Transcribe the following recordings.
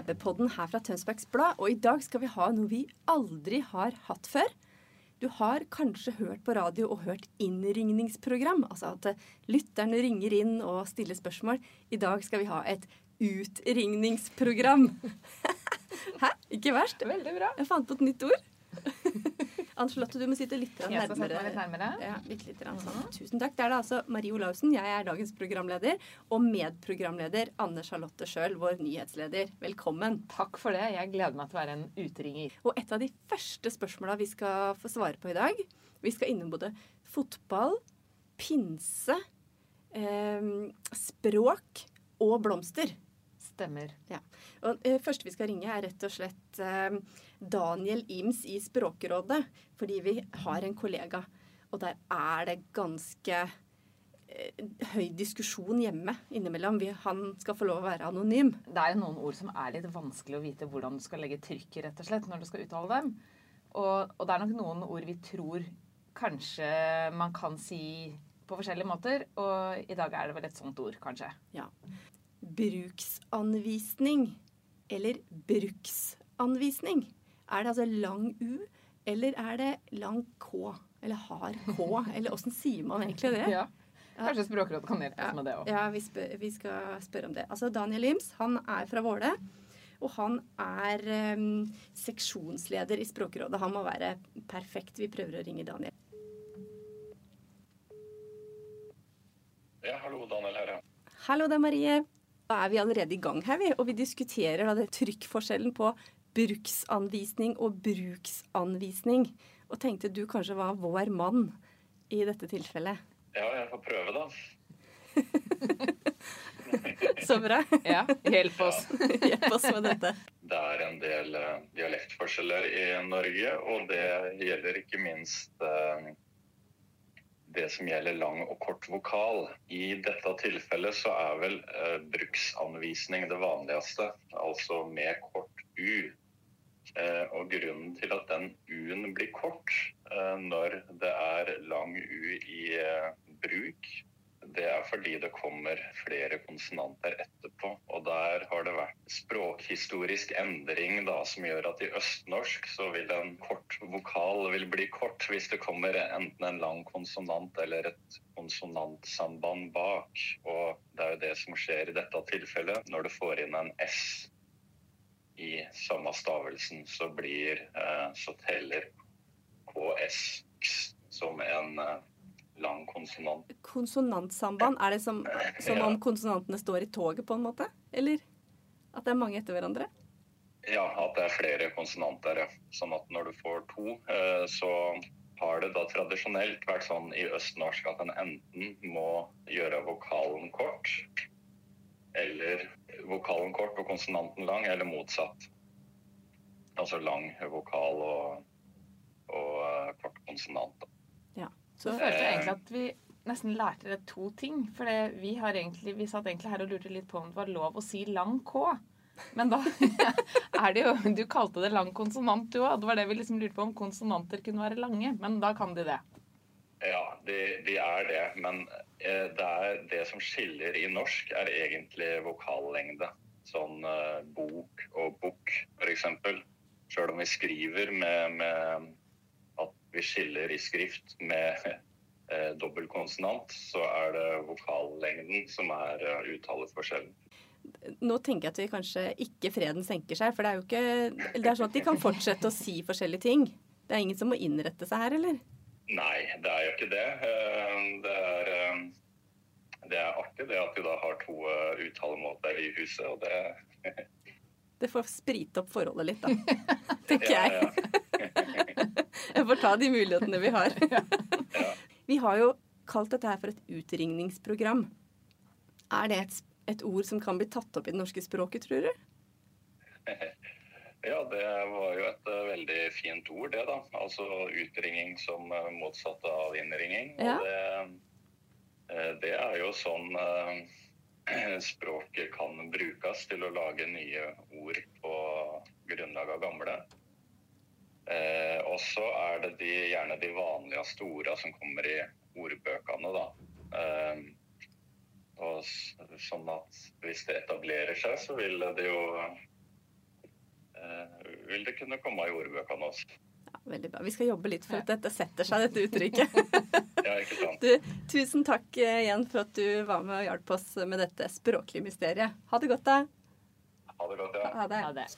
Av TV-podden her fra Tønsbergs Blad. Og i dag skal vi ha noe vi aldri har hatt før. Du har kanskje hørt på radio og hørt innringningsprogram. Altså at eh, lytterne ringer inn og stiller spørsmål. I dag skal vi ha et utringningsprogram. Hæ? Ikke verst? Veldig bra. Jeg fant på et nytt ord. Anne Charlotte, du må sitte litt nærmere. litt nærmere. Ja, litt, litt sånn. Tusen takk. Det er da altså Marie Olaussen, jeg er dagens programleder, og medprogramleder Anne Charlotte Sjøl, vår nyhetsleder. Velkommen. Takk for det. Jeg gleder meg til å være en utringer. Og et av de første spørsmåla vi skal få svare på i dag Vi skal innom både fotball, pinse, eh, språk og blomster. Stemmer. Ja. Og eh, første vi skal ringe, er rett og slett eh, Daniel Ims i Språkrådet. Fordi vi har en kollega, og der er det ganske eh, høy diskusjon hjemme innimellom. Vi, han skal få lov å være anonym. Det er jo noen ord som er litt vanskelig å vite hvordan du skal legge trykk i, rett og slett, når du skal uttale dem. Og, og det er nok noen ord vi tror kanskje man kan si på forskjellige måter, og i dag er det vel et sånt ord, kanskje. Ja. Bruksanvisning eller bruksanvisning. Er det altså lang U, eller er det lang K? Eller hard K? Eller åssen sier man egentlig det? Ja. Kanskje Språkrådet kan hjelpe oss med det òg. Ja, vi, spør, vi skal spørre om det. Altså, Daniel Ims han er fra Våle. Og han er um, seksjonsleder i Språkrådet. Han må være perfekt. Vi prøver å ringe Daniel. Ja, hallo, Daniel her, ja. Hallo, det er Marie. Da er vi allerede i gang her, vi. Og vi diskuterer da det trykkforskjellen på bruksanvisning og bruksanvisning. Og tenkte du kanskje var vår mann i dette tilfellet. Ja, jeg får prøve, da. Så bra. Ja, hjelp oss. Hjelp oss med dette. Det er en del eh, dialektforskjeller i Norge, og det gjelder ikke minst eh, det som gjelder lang og kort vokal. I dette tilfellet så er vel eh, bruksanvisning det vanligste, altså med kort U. Eh, og grunnen til at den U-en blir kort eh, når det er lang U i eh, bruk, det er fordi det kommer flere konsonanter etterpå. Og der har det vært språkhistorisk endring da, som gjør at i østnorsk så vil en kort vokal vil bli kort hvis det kommer enten en lang konsonant eller et konsonantsamband bak. Og det er jo det som skjer i dette tilfellet. Når du får inn en S i samme stavelsen, så blir eh, så teller KS som en eh, lang konsonant. Konsonantsamband, er det som, som om konsonantene står i toget på en måte? Eller at det er mange etter hverandre? Ja, at det er flere konsonanter. ja. Sånn at når du får to, eh, så har det da tradisjonelt vært sånn i østnorsk at en enten må gjøre vokalen kort, eller vokalen kort og konsonanten lang, eller motsatt. Altså lang vokal og, og eh, kort konsonant. Ja. Så følte jeg egentlig at vi nesten lærte det to ting. For vi, egentlig, vi satt egentlig her og lurte litt på om det var lov å si lang K. Men da er det jo Du kalte det lang konsonant, du òg. Det var det vi liksom lurte på om konsonanter kunne være lange. Men da kan de det. Ja, de, de er det. Men eh, det, er, det som skiller i norsk, er egentlig vokallengde. Sånn eh, bok og bukk, f.eks. Sjøl om vi skriver med, med at vi skiller i skrift med eh, dobbeltkonsonant, så er det vokallengden som er uh, uttaleforskjellen. Nå tenker jeg at vi kanskje ikke freden senker seg, for det er jo ikke eller Det er sånn at de kan fortsette å si forskjellige ting. Det er ingen som må innrette seg her, eller? Nei, det er jo ikke det. Eh, Det er, eh, det er artig det at vi da har to eh, uttalemåter i huset, og det Det får sprite opp forholdet litt, da. Tenker ja, jeg. Jeg får ta de mulighetene vi har. Vi har jo kalt dette her for et utringningsprogram. Er det et, et ord som kan bli tatt opp i det norske språket, tror du? Ja, det var jo et uh, veldig fint ord, det, da. Altså utringing som uh, motsatt av innringing. Ja. Det, uh, det er jo sånn språket kan brukes til å lage nye ord på grunnlag av gamle. og så er det de, gjerne de vanligste ordene som kommer i ordbøkene, da. og sånn at hvis det etablerer seg, så vil det jo vil det kunne komme i ordbøkene også. Ja, veldig bra. Vi skal jobbe litt for at dette setter seg, dette uttrykket. ja, ikke sant. Du, tusen takk igjen for at du var med og hjalp oss med dette språklige mysteriet. Ha det godt, da. Ha det godt, ja. Ha det. Ha det.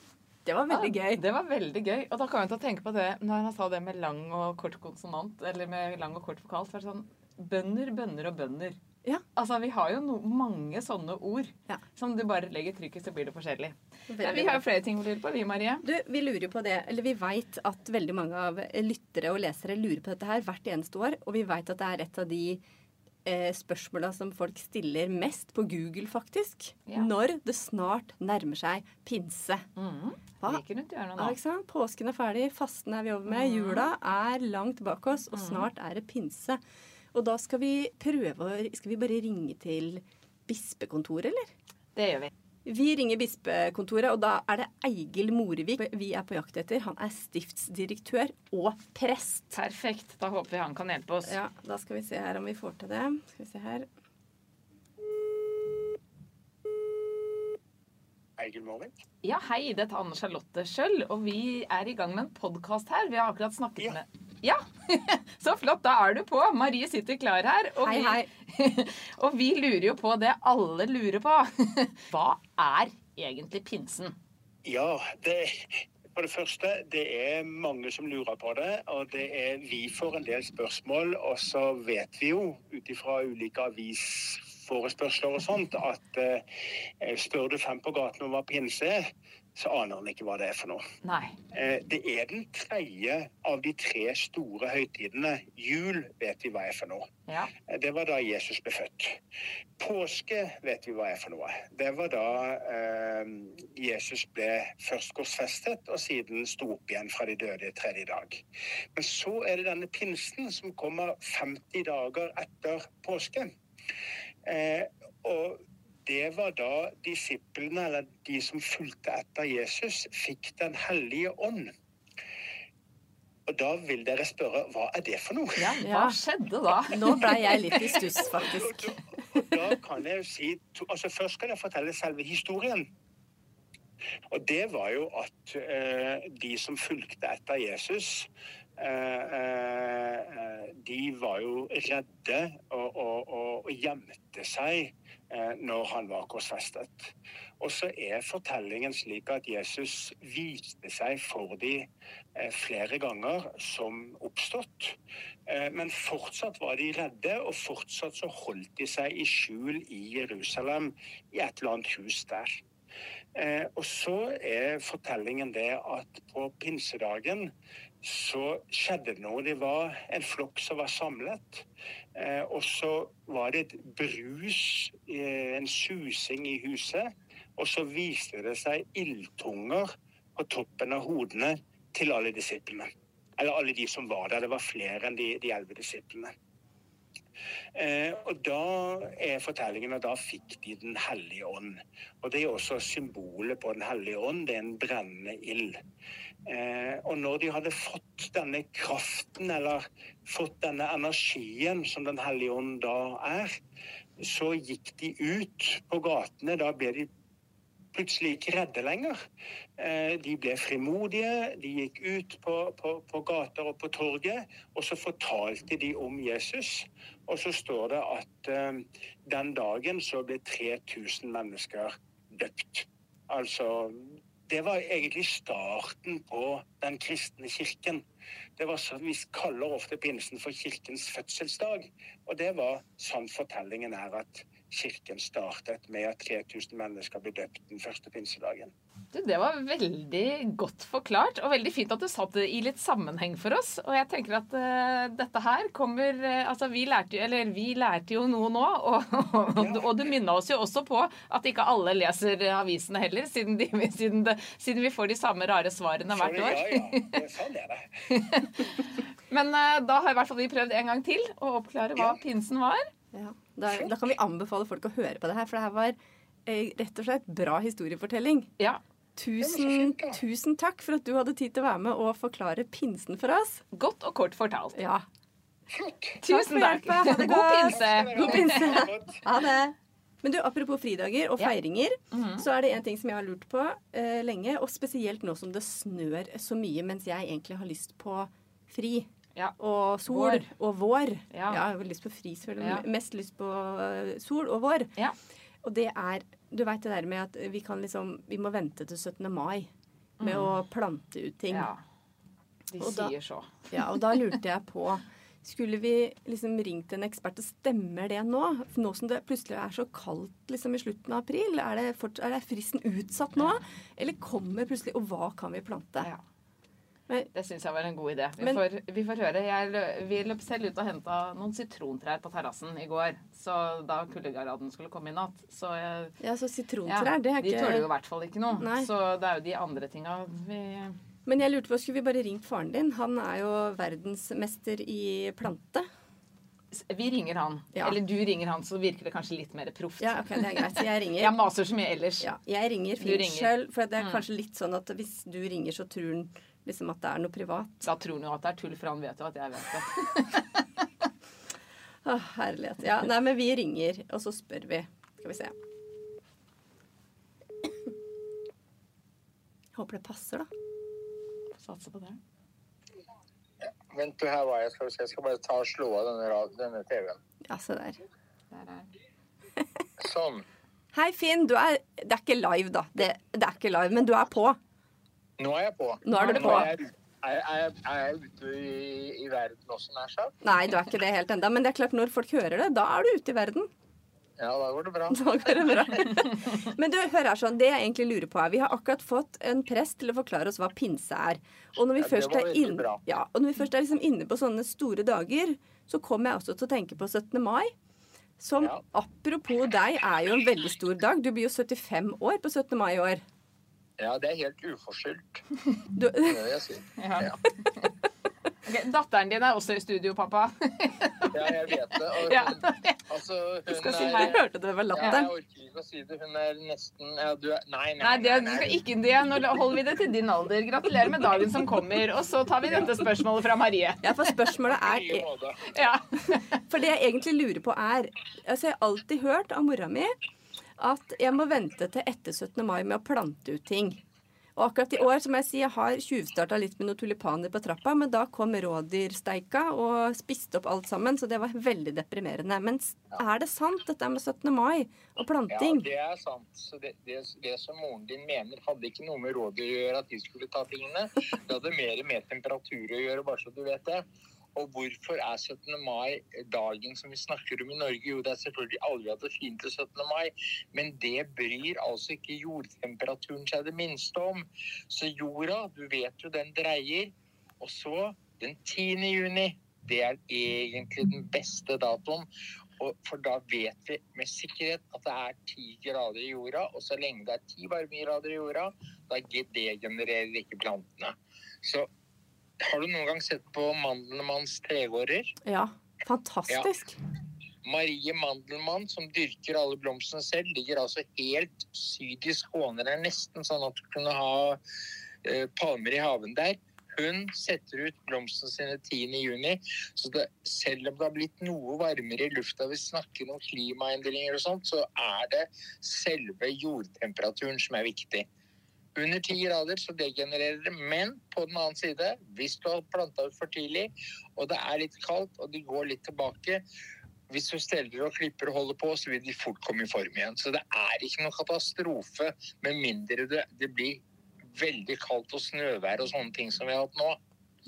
Det var veldig gøy. Det var veldig gøy. Og da kan jeg til å tenke på det når han sa det med lang og kort konsonant, eller med lang og kort vokal. Så er det sånn bønder, bønner og bønder. Ja. Altså, Vi har jo no mange sånne ord Ja. som du bare legger trykket, så blir det forskjellig. Veldig vi har jo flere ting vi lurer på, vi, Marie. Du, vi lurer på det, eller vi veit at veldig mange av lyttere og lesere lurer på dette her hvert eneste år. Og vi veit at det er et av de eh, spørsmåla som folk stiller mest på Google, faktisk. Ja. Når det snart nærmer seg pinse. Mm. Hva? Like rundt hjørnet Ja, nå. sant? Påsken er ferdig, fasten er vi over med, jula er langt bak oss, og snart er det pinse. Og da skal vi prøve Skal vi bare ringe til bispekontoret, eller? Det gjør vi. Vi ringer bispekontoret, og da er det Eigil Morevik vi er på jakt etter. Han er stiftsdirektør og prest. Perfekt. Da håper vi han kan hjelpe oss. Ja, da skal vi se her om vi får til det. Skal vi se her. Eigil Morevik? Ja, hei, dette er Anne Charlotte Schjøll, og vi er i gang med en podkast her. Vi har akkurat snakket Ja. med Ja! Så flott, da er du på. Marie sitter klar her. Og Hei, vi, hei. og vi lurer jo på det alle lurer på. Hva er egentlig pinsen? Ja, det, for det første, det er mange som lurer på det. Og det er, vi får en del spørsmål, og så vet vi jo ut ifra ulike avisforespørsler og sånt at eh, spør du fem på gaten om hva pinse er, så aner han ikke hva det er for noe. Nei. Eh, Det er den tredje av de tre store høytidene. Jul vet vi hva er for noe. Ja. Eh, Det var da Jesus ble født. Påske vet vi hva er for noe. Det var da eh, Jesus ble først korsfestet, og siden sto opp igjen fra de døde tredje dag. Men så er det denne pinsen som kommer 50 dager etter påske. Eh, og det var da disiplene, eller de som fulgte etter Jesus, fikk Den hellige ånd. Og da vil dere spørre hva er det for noe? ja, hva skjedde da? Nå ble jeg litt i stuss, faktisk. Og da kan jeg jo si to- altså Først skal jeg fortelle selve historien. Og det var jo at eh, de som fulgte etter Jesus, de var jo redde og, og, og, og gjemte seg eh, når han var korsfestet. Og så er fortellingen slik at Jesus viste seg for dem eh, flere ganger som oppstått. Eh, Men fortsatt var de redde, og fortsatt så holdt de seg i skjul i Jerusalem, i et eller annet hus der. Eh, og så er fortellingen det at på pinsedagen så skjedde det noe. Det var en flokk som var samlet. Eh, og så var det et brus, eh, en susing i huset. Og så viste det seg ildtunger på toppen av hodene til alle disiplene. Eller alle de som var der. Det var flere enn de, de elleve disiplene. Eh, og da er fortellingen at da fikk de Den hellige ånd. Og det er også symbolet på Den hellige ånd. Det er en brennende ild. Eh, og når de hadde fått denne kraften, eller fått denne energien som Den hellige ånd da er, så gikk de ut på gatene. Da ble de plutselig ikke redde lenger. Eh, De ble frimodige, de gikk ut på, på, på gater og på torget, og så fortalte de om Jesus. Og så står det at eh, den dagen så ble 3000 mennesker døpt. Altså Det var egentlig starten på den kristne kirken. Det var så, Vi kaller ofte pinsen for kirkens fødselsdag. Og det var sånn fortellingen er at kirken startet med at 3000 mennesker ble døpt den første pinsedagen. Du, det var veldig godt forklart, og veldig fint at du satte det i litt sammenheng for oss. Og jeg tenker at uh, dette her kommer uh, Altså, vi lærte, eller, vi lærte jo noe nå, og, og, ja. og du minna oss jo også på at ikke alle leser avisene heller, siden, de, siden, det, siden vi får de samme rare svarene hvert år. Ja, ja. Sånn er det. Men uh, da har i hvert fall vi prøvd en gang til å oppklare hva pinsen var. Ja, da, da, kan vi anbefale folk å høre på det her, for det her var eh, rett og slett bra historiefortelling. Ja. Tusen, tusen takk for at du hadde tid til å være med og forklare pinsen for oss. Godt og kort fortalt. Ja. Tusen takk. takk. God pinse. God pinse. Ha det. Men du, Apropos fridager og feiringer, ja. mm -hmm. så er det en ting som jeg har lurt på eh, lenge. Og spesielt nå som det snør så mye mens jeg egentlig har lyst på fri. Ja. Og sol vår. og vår. Ja. Jeg har lyst på fri, selvfølgelig. Ja. Mest lyst på uh, sol og vår. Og det er Du veit det der med at vi kan liksom Vi må vente til 17. mai med mm. å plante ut ting. Ja. De og sier da, så. Ja, og da lurte jeg på skulle vi liksom ringt en ekspert, og stemmer det nå? For nå som det plutselig er så kaldt liksom i slutten av april, er det, fort, er det fristen utsatt nå? Eller kommer plutselig Og hva kan vi plante? Ja. Men, det syns jeg var en god idé. Vi, men, får, vi får, høre. Jeg, vi løp selv ut og henta noen sitrontrær på terrassen i går. Så da kuldegaraden skulle komme i natt. Så jeg, ja, så sitrontrær, ja, det er ikke De tåler jo i hvert fall ikke noe. Nei. Så det er jo de andre tinga vi Men jeg lurte på, skulle vi bare ringt faren din? Han er jo verdensmester i plante. Vi ringer han. Ja. Eller du ringer han, så virker det kanskje litt mer proft. Ja, ok, det er greit. Jeg ringer. jeg maser så mye ellers. Ja, jeg ringer fint sjøl, for det er mm. kanskje litt sånn at hvis du ringer, så tror han liksom at det er noe privat. Da tror han jo at det er tull, for han vet jo at jeg vet det. Å, herlighet. Ja, nei, men vi ringer, og så spør vi. Skal vi se. Jeg Håper det passer, da. Satser på det. Vent, du, her var jeg. Skal. Jeg skal bare ta og slå av denne, denne TV-en. Ja, se der. der er. sånn. Hei, Finn. Du er Det er ikke live, da. Det, det er ikke live, men du er på. Nå er jeg på. Nå er du på. Er, er, er jeg ute i, i, verden også, nær sagt? Nei, du er ikke det helt enda. Men det er klart, når folk hører det, da er du ute i verden. Ja, da går det bra. Går det bra. Men du, hør her sånn, det jeg egentlig lurer på er Vi har akkurat fått en prest til å forklare oss hva pinse er. Og når vi, ja, først, er inne, ja, og når vi først er liksom inne på sånne store dager, så kommer jeg også til å tenke på 17. mai. Som ja. apropos deg er jo en veldig stor dag. Du blir jo 75 år på 17. mai i år. Ja, det er helt uforskyldt. Du... Det vil jeg sier. Ja. ja. Okay, datteren din er også i studio, pappa. ja, jeg vet det. Og hun, altså, hun skal si her, hørte du det var latter? Ja, jeg orker ikke å si det. Hun er nesten ja, du er, Nei, nei, nei, det, du skal ikke det. Nå holder vi det til din alder. Gratulerer med dagen som kommer. Og så tar vi dette spørsmålet fra Marie. Ja, for spørsmålet er ja. For det jeg egentlig lurer på, er Altså, jeg har alltid hørt av mora mi at jeg må vente til etter 17. mai med å plante ut ting. Og akkurat i år som jeg sier, jeg har tjuvstarta litt med noen tulipaner på trappa, men da kom rådyrsteika og spiste opp alt sammen, så det var veldig deprimerende. Men er det sant, dette med 17. mai og planting? Ja, det er sant. Så det, det, det som moren din mener, hadde ikke noe med rådyr å gjøre, at de skulle ta tingene. Det hadde mer med temperatur å gjøre, bare så du vet det. Og hvorfor er 17. mai dagen som vi snakker om i Norge? Jo, det er selvfølgelig aldri hatt det fint til 17. mai, men det bryr altså ikke jordtemperaturen seg det minste om. Så jorda, du vet jo, den dreier. Og så den 10. juni, det er egentlig den beste datoen. For da vet vi med sikkerhet at det er ti grader i jorda, og så lenge det er ti varmegrader i jorda, da degenererer ikke plantene. Så har du noen gang sett på Mandelmanns tregårder? Ja. Fantastisk. Ja. Marie Mandelmann, som dyrker alle blomstene selv, ligger altså helt syd i Skåne. Det er nesten sånn at du kunne ha eh, palmer i haven der. Hun setter ut blomstene sine 10.6, så det, selv om det har blitt noe varmere i lufta, vi snakker om klimaendringer og sånt, så er det selve jordtemperaturen som er viktig. Under 10 grader så degenererer det. Men på den annen side, hvis du har planta ut for tidlig, og det er litt kaldt, og de går litt tilbake hvis du steller og klipper og holder på, så vil de fort komme i form igjen. Så det er ikke noen katastrofe med mindre det, det blir veldig kaldt og snøvær og sånne ting som vi har hatt nå.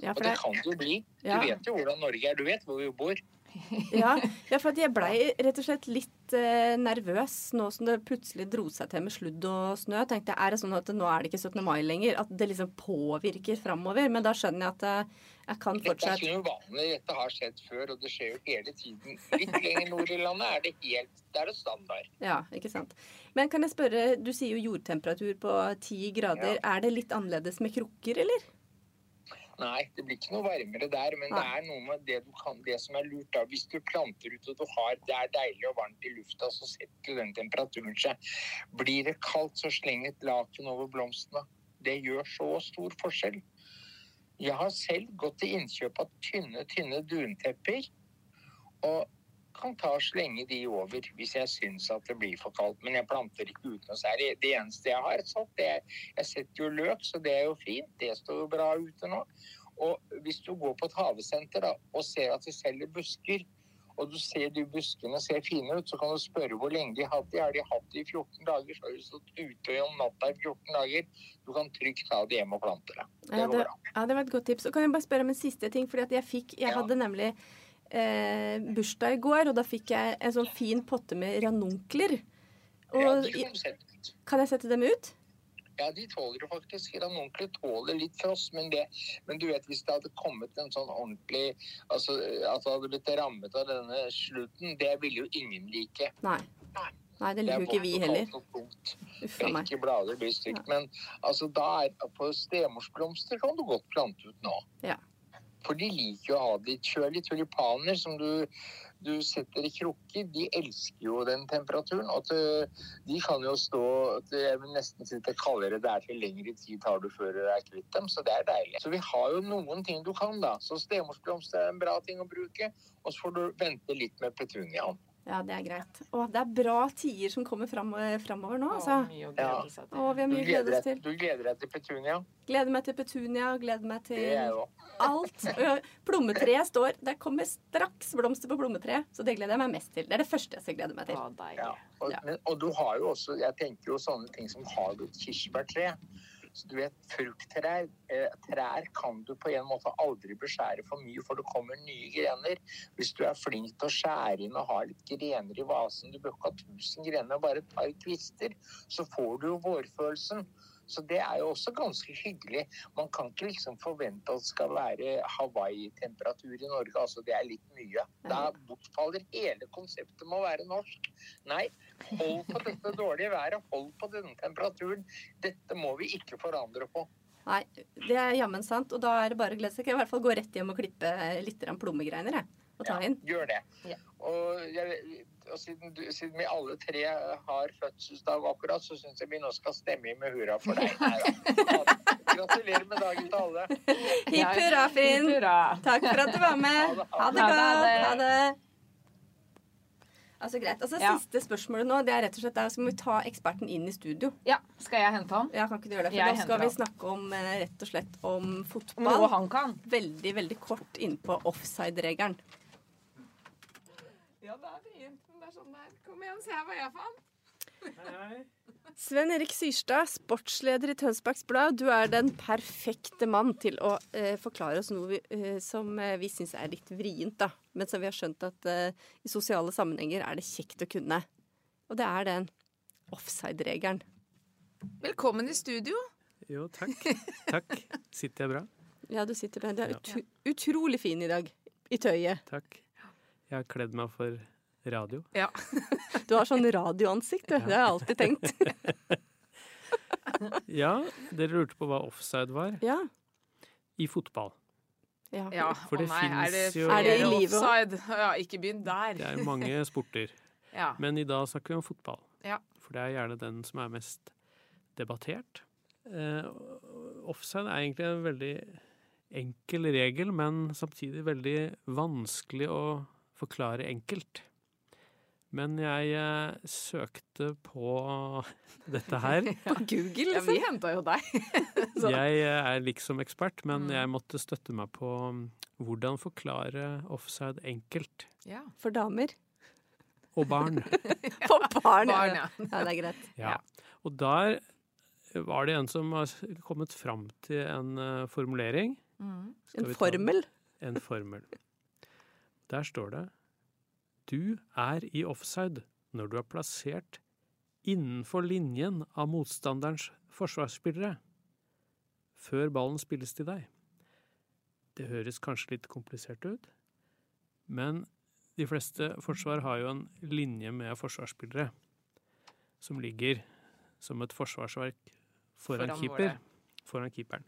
Ja, og det, kan det jo bli. Du vet jo hvordan Norge er. Du vet hvor vi bor. Ja, ja for jeg blei rett og slett litt eh, nervøs nå som det plutselig dro seg til med sludd og snø. Tenkte jeg, Er det sånn at nå er det ikke 17. mai lenger? At det liksom påvirker framover? Men da skjønner jeg at jeg, jeg kan fortsette. Dette er ikke noe vanlig, dette har skjedd før, og det skjer jo hele tiden. Litt lenger nord i landet er det helt Det er det standard. Ja, ikke sant. Men kan jeg spørre, du sier jo jordtemperatur på ti grader. Er det litt annerledes med krukker, eller? Nei, det blir ikke noe varmere der, men det er noe med det du kan, det som er lurt da. Hvis du planter ut og du har, det er deilig og varmt i lufta, så setter den temperaturen seg. Blir det kaldt, så sleng et laken over blomstene. Det gjør så stor forskjell. Jeg har selv gått til innkjøp av tynne, tynne duntepper. Og kan ta og slenge de over hvis jeg syns at det blir for kaldt. Men jeg planter ikke uten noe særlig. Det eneste jeg har sånn, det er Jeg setter jo løk, så det er jo fint. Det står jo bra ute nå. Og hvis du går på et havesenter da, og ser at de selger busker, og du ser de buskene ser fine ut, så kan du spørre hvor lenge de har hatt de. Har de hatt de i 14 dager, så har de stått ute om natta i 14 dager. Du kan trygt ta det hjem og plante det. Det Ja, det, ja, det var et godt tips. Og kan jeg bare spørre om en siste ting? Fordi at jeg fikk Jeg Ja. hadde nemlig eh, bursdag i går, og da fikk jeg en sånn fin potte med ranunkler. Og Ja, kan jeg sette dem ut? Ja, de tåler jo faktisk. Ranunkler tåler litt frost, men, det, men du vet hvis det hadde kommet en sånn ordentlig Altså at det hadde blitt rammet av denne slutten, det ville jo ingen like. Nei. Nei, det Det er liker jo ikke vi heller. Brekke blader blir stygt. Men altså, da er, på stemorsblomster kan du godt plante ut nå. Ja. For de liker jo å ha det litt kjølig. Tulipaner som du, du setter i krukker, de elsker jo den temperaturen. Og at, uh, de kan jo stå til, Jeg vil nesten si det kaldere det er til lengre tid tar du før du er kvitt dem. Så det er deilig. Så vi har jo noen ting du kan, da. Så stemorsblomster er en bra ting å bruke. Og så får du vente litt med petuniaen. Ja, det er greit. Og det er bra tider som kommer fram, eh, framover nå, altså. å Ja. Å, vi har mye å glede oss til. du gleder deg til petunia? Gleder meg til petunia, og gleder meg til alt. Plommetreet står Det kommer straks blomster på plommetreet, så det gleder jeg meg mest til. Det er det første jeg gleder glede meg til. Å. Ja, og, Ja. Men, og du har jo også, jeg tenker jo sånne ting som har du et kirsebærtre. Så du vet, frukttrær eh, trær kan du på en måte aldri beskjære for mye, for det kommer nye grener. Hvis du er flink til å skjære inn og ha litt grener i vasen, du bør ikke ha tusen grener, bare et par kvister, så får du jo vårfølelsen. Så det er jo også ganske hyggelig. Man kan ikke liksom forvente at det skal være Hawaii-temperatur i Norge. Altså det er litt mye. Da bortfaller hele konseptet med å være norsk. Nei, hold på dette dårlige været. Hold på denne temperaturen. Dette må vi ikke forandre på. Nei, det er jammen sant, og da er det bare å glede seg. Jeg kan i hvert fall gå rett hjem og klippe litt plommegreiner, jeg. Og ta Ja, inn. gjør det. Ja. Og, jeg, og siden, du, siden vi alle tre har fødselsdag akkurat, så syns jeg vi nå skal stemme inn med hurra for deg. Neida. Gratulerer med dagen til alle. Hipp hurra, Finn! Takk for at du var med. Ha det, Ha ha det det. godt. Ha det. Altså greit. Altså Ja. Siste spørsmålet nå, det er rett og slett der skal vi ta eksperten inn i studio. Ja, skal jeg hente han? Ja, kan ikke du gjøre det? For Jeg da skal vi snakke om eh, rett og slett om fotball. noe han kan? Veldig, veldig kort innpå offside-regelen. Ja, det er fint. Men det er sånn der. Kom igjen, se her hva jeg fant. Sven Erik Syrstad, sportsleder i Tønsbergs Blad. Du er den perfekte mann til å eh, forklare oss noe vi, eh, som eh, vi syns er litt vrient, da. Men som vi har skjønt at eh, i sosiale sammenhenger er det kjekt å kunne. Og det er den offside-regelen. Velkommen i studio. Jo, takk. Takk. Sitter jeg bra? Ja, du sitter bra. Du er ut utrolig fin i dag. I tøyet. Takk. Jeg har kledd meg for radio. Ja. Du har sånn radioansikt, du. Det har jeg alltid tenkt. Ja, dere lurte på hva offside var? Ja. I fotball. ja. Ja, For det finnes jo- Er det i livet òg? Ja, ikke begynn der. Det er mange sporter. Ja. Men i dag snakker vi om fotball. Ja. For det er gjerne den som er mest debattert. Uh, offside er egentlig en veldig enkel regel, men samtidig veldig vanskelig å forklare enkelt. Men jeg eh, søkte på dette her. På Google, ja, vi liksom. henta jo deg. Så- Jeg eh, er liksom ekspert, men Mm. jeg måtte støtte meg på mm, hvordan forklare offside enkelt. Ja. For damer. Og barn. For barn. Barn, ja. ja. det er greit. Ja. Og der var det en som har kommet fram til en eh, formulering. Mm. En formel. En formel. Der står det Du er i offside når du er plassert innenfor linjen av motstanderens forsvarsspillere før ballen spilles til deg. Det høres kanskje litt komplisert ut, men de fleste forsvar har jo en linje med forsvarsspillere som ligger som et forsvarsverk foran, Foran keeper, foran keeperen.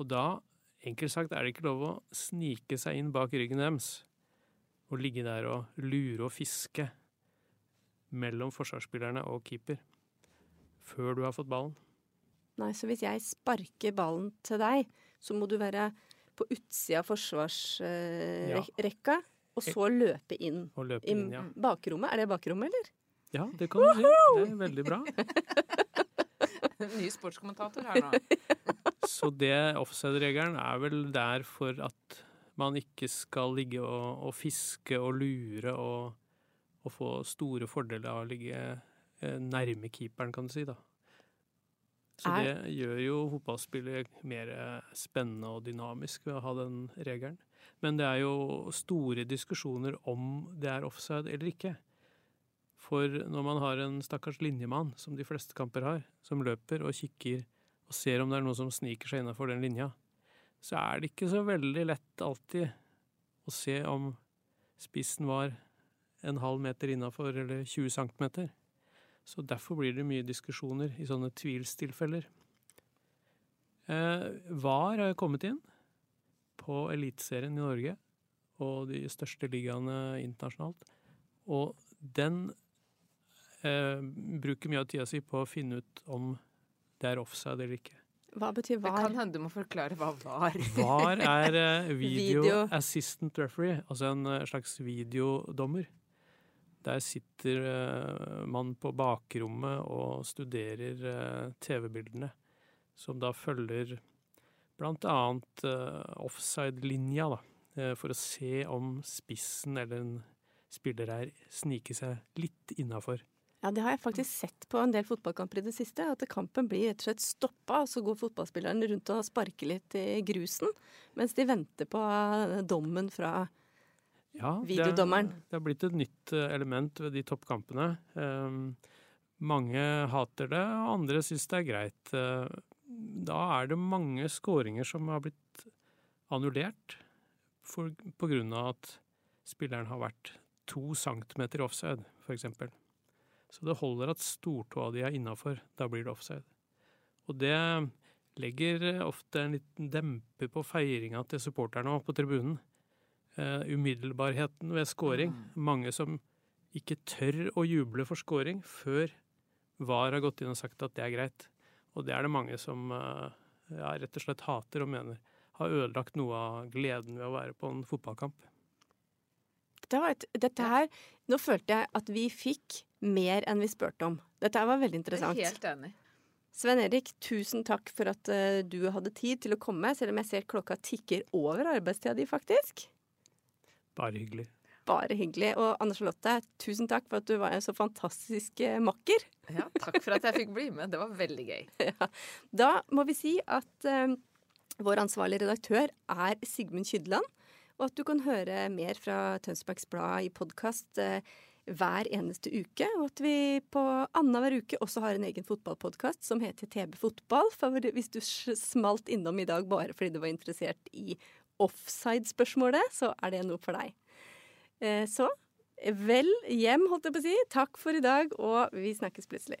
Og da, enkelt sagt, er det ikke lov å snike seg inn bak ryggen deres og ligge der og lure og fiske mellom forsvarsspillerne og keeper før du har fått ballen. Nei, så hvis jeg sparker ballen til deg, så må du være på utsida av forsvarsrekka, og så løpe inn. Og løpe I inn, ja. bakrommet. Er det bakrommet, eller? Ja, det kan du si. Det er veldig bra. Ny sportskommentator her nå. Så det offside-regelen er vel der for at man ikke skal ligge og, og fiske og lure og, og få store fordeler av å ligge eh, nærme keeperen, kan du si, da. Så det gjør jo fotballspillet mer eh, spennende og dynamisk ved å ha den regelen. Men det er jo store diskusjoner om det er offside eller ikke. For når man har en stakkars linjemann, som de fleste kamper har, som løper og kikker og ser om det er noen som sniker seg innafor den linja, så er det ikke så veldig lett alltid å se om spissen var en halv meter innafor eller 20 centimeter. Så derfor blir det mye diskusjoner i sånne tvilstilfeller. Eh, VAR har kommet inn på Eliteserien i Norge og de største ligaene internasjonalt. Og den eh, bruker mye av tida si på å finne ut om det er offside eller ikke. Hva betyr Det kan hende du må forklare hva var. VAR er eh, video, Video. assistant referee, altså en eh, slags videodommer. Der sitter eh, man på bakrommet og studerer eh, TV-bildene, som da følger blant annet offside-linja, da, for å se om spissen eller en spiller her sniker seg litt innafor. Ja, det har jeg faktisk sett på en del fotballkamper i det siste. At kampen blir rett og slett stoppa, og så går fotballspilleren rundt og sparker litt i grusen. Mens de venter på eh, dommen fra Ja, Videodommeren. Det, det har blitt et nytt eh, element ved de toppkampene. Um, mange hater det, og andre syns det er greit. Eh, Da er det mange skåringer som har blitt annullert for, på grunn av at spilleren har vært to centimeter offside, f.eks. Så det holder at stortåa di er innafor. Da blir det offside. Og det legger ofte en liten demper på feiringa til supporterne også på tribunen Uh, umiddelbarheten ved scoring. Mange som ikke tør å juble for scoring før VAR har gått inn og sagt at det er greit. Og det er det mange som uh, ja, rett og slett hater og mener har ødelagt noe av gleden ved å være på en fotballkamp. Dette, var et, dette her Nå følte jeg at vi fikk mer enn vi spurte om. Dette var veldig interessant. Jeg er Helt enig. Sven Erik, tusen takk for at eh, du hadde tid til å komme, selv om jeg ser klokka tikker over arbeidstida di, faktisk. Bare hyggelig. Bare hyggelig. Og Anne Charlotte, tusen takk for at du var en så fantastisk eh, makker. Ja, takk for at jeg fikk bli med. Det var veldig gøy. Ja. Da må vi si at eh, vår ansvarlige redaktør er Sigmund Kydland, og at du kan høre mer fra Tønsbergs Blad i podkast eh, hver eneste uke. Og at vi på annenhver uke også har en egen fotballpodkast som heter TB Fotball. For hvis du smalt innom i dag bare fordi du var interessert i offside-spørsmålet, så er det noe for deg. Eh, så vel hjem, holdt jeg på å si. Takk for i dag, og vi snakkes plutselig.